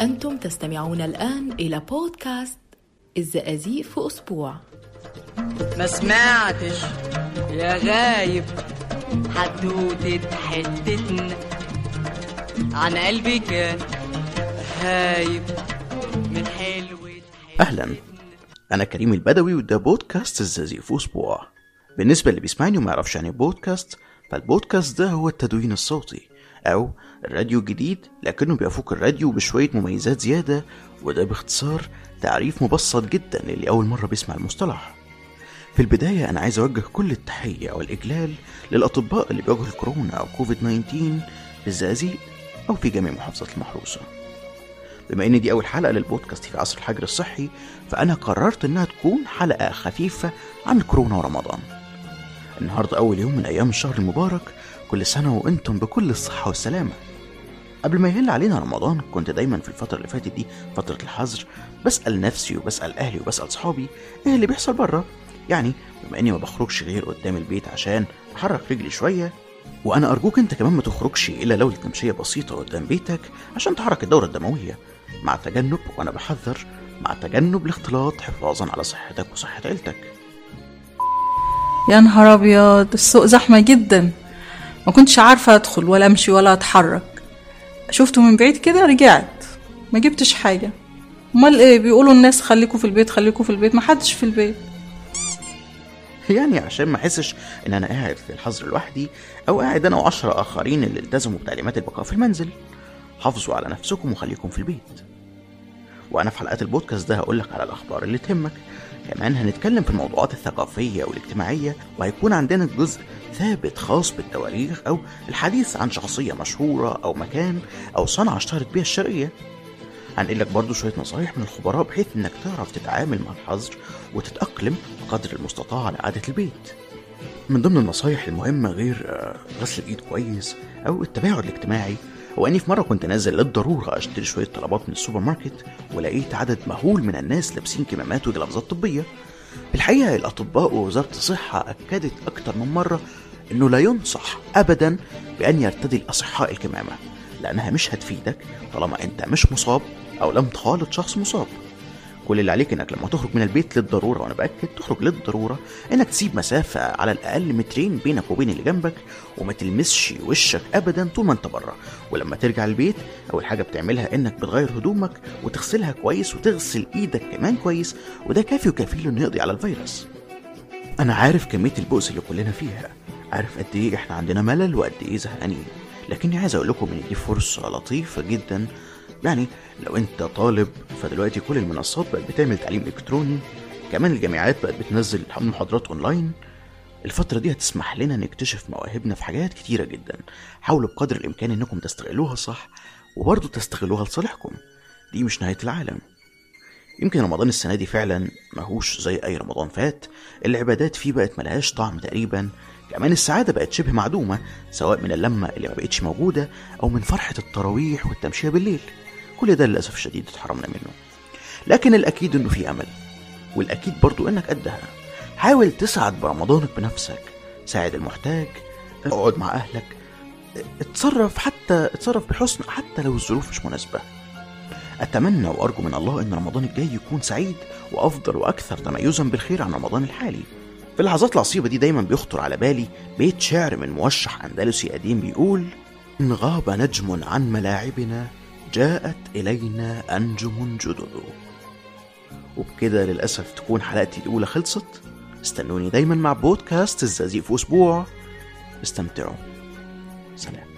أنتم تستمعون الآن إلى بودكاست الزقازيق في أسبوع. ما سمعتش؟ يا غايب. حدوتة حتتنا. عن قلبي كان هايب. من حلوة أهلا. أنا كريم البدوي وده بودكاست الزقازيق في أسبوع. بالنسبة اللي بيسمعني وما يعرفش يعني بودكاست فالبودكاست ده هو التدوين الصوتي. أو الراديو الجديد لكنه بيفوق الراديو بشوية مميزات زيادة وده باختصار تعريف مبسط جدا للي أول مرة بيسمع المصطلح. في البداية أنا عايز أوجه كل التحية والإجلال للأطباء اللي بيواجهوا الكورونا أو كوفيد 19 في الزقازيق أو في جميع محافظات المحروسة. بما إن دي أول حلقة للبودكاست في عصر الحجر الصحي فأنا قررت إنها تكون حلقة خفيفة عن الكورونا ورمضان. النهاردة أول يوم من أيام الشهر المبارك كل سنة وأنتم بكل الصحة والسلامة. قبل ما يهل علينا رمضان كنت دايما في الفترة اللي فاتت دي فترة الحظر بسأل نفسي وبسأل أهلي وبسأل صحابي إيه اللي بيحصل بره؟ يعني بما إني ما بخرجش غير قدام البيت عشان أحرك رجلي شوية وأنا أرجوك أنت كمان ما تخرجش إلا لو لتمشية بسيطة قدام بيتك عشان تحرك الدورة الدموية. مع تجنب وأنا بحذر مع تجنب الاختلاط حفاظا على صحتك وصحة عيلتك. يا نهار أبيض السوق زحمة جدا. ما كنتش عارفة أدخل ولا أمشي ولا أتحرك. شفته من بعيد كده رجعت. ما جبتش حاجة. أمال إيه؟ بيقولوا الناس خليكوا في البيت خليكوا في البيت. ما حدش في البيت. يعني عشان ما أحسش إن أنا قاعد في الحظر لوحدي أو قاعد أنا وعشرة آخرين اللي التزموا بتعليمات البقاء في المنزل. حافظوا على نفسكم وخليكم في البيت. وأنا في حلقات البودكاست ده هقول لك على الأخبار اللي تهمك. كمان هنتكلم في الموضوعات الثقافية والاجتماعية وهيكون عندنا جزء ثابت خاص بالتواريخ أو الحديث عن شخصية مشهورة أو مكان أو صنعة اشتهرت بيها الشرقية. هنقل لك برضو شوية نصايح من الخبراء بحيث إنك تعرف تتعامل مع الحظر وتتأقلم بقدر المستطاع على عادة البيت. من ضمن النصايح المهمة غير آه، غسل الإيد كويس أو التباعد الاجتماعي هو اني في مرة كنت نازل للضرورة أشتري شوية طلبات من السوبر ماركت ولقيت عدد مهول من الناس لابسين كمامات وجلافزات طبية. الحقيقة الأطباء ووزارة الصحة أكدت أكتر من مرة إنه لا ينصح ابدا بأن يرتدي الأصحاء الكمامة لأنها مش هتفيدك طالما أنت مش مصاب أو لم تخالط شخص مصاب. كل اللي عليك إنك لما تخرج من البيت للضرورة وأنا بأكد تخرج للضرورة إنك تسيب مسافة على الأقل مترين بينك وبين اللي جنبك وما تلمسش وشك ابدا طول ما أنت بره. ولما ترجع البيت أول حاجة بتعملها إنك بتغير هدومك وتغسلها كويس وتغسل إيدك كمان كويس وده كافي وكفيل إنه يقضي على الفيروس. أنا عارف كمية البؤس اللي كلنا فيها عارف قد إيه إحنا عندنا ملل وقد إيه زهقانين. لكني عايز أقول لكم إن دي فرصة لطيفة جدا يعني لو انت طالب فدلوقتي كل المنصات بقت بتعمل تعليم إلكتروني كمان الجامعات بقت بتنزل محاضرات أونلاين. الفترة دي هتسمح لنا نكتشف مواهبنا في حاجات كتيرة جدا. حاولوا بقدر الإمكان إنكم تستغلوها صح وبرضه تستغلوها لصالحكم. دي مش نهاية العالم. يمكن رمضان السنة دي فعلا ماهوش زي أي رمضان فات. العبادات فيه بقت ملهاش طعم تقريبا. كمان السعادة بقت شبه معدومة سواء من اللمة اللي ما بقتش موجودة أو من فرحة التراويح والتمشية بالليل. كل ده للأسف الشديد اتحرمنا منه. لكن الأكيد إنه في أمل والأكيد برضو إنك قدها. حاول تسعد برمضانك بنفسك ساعد المحتاج اقعد مع أهلك اتصرف حتى اتصرف بحسن حتى لو الظروف مش مناسبة. أتمنى وأرجو من الله إن رمضان الجاي يكون سعيد وأفضل وأكثر تميزا بالخير عن رمضان الحالي. في اللحظات العصيبة دي دايما بيخطر على بالي بيت شعر من موشح أندلسي قديم بيقول إن غاب نجم عن ملاعبنا جاءت إلينا أنجم جدد. وبكده للأسف تكون حلقتي الأولى خلصت. استنوني دايما مع بودكاست الزقازيق في أسبوع. استمتعوا. سلام.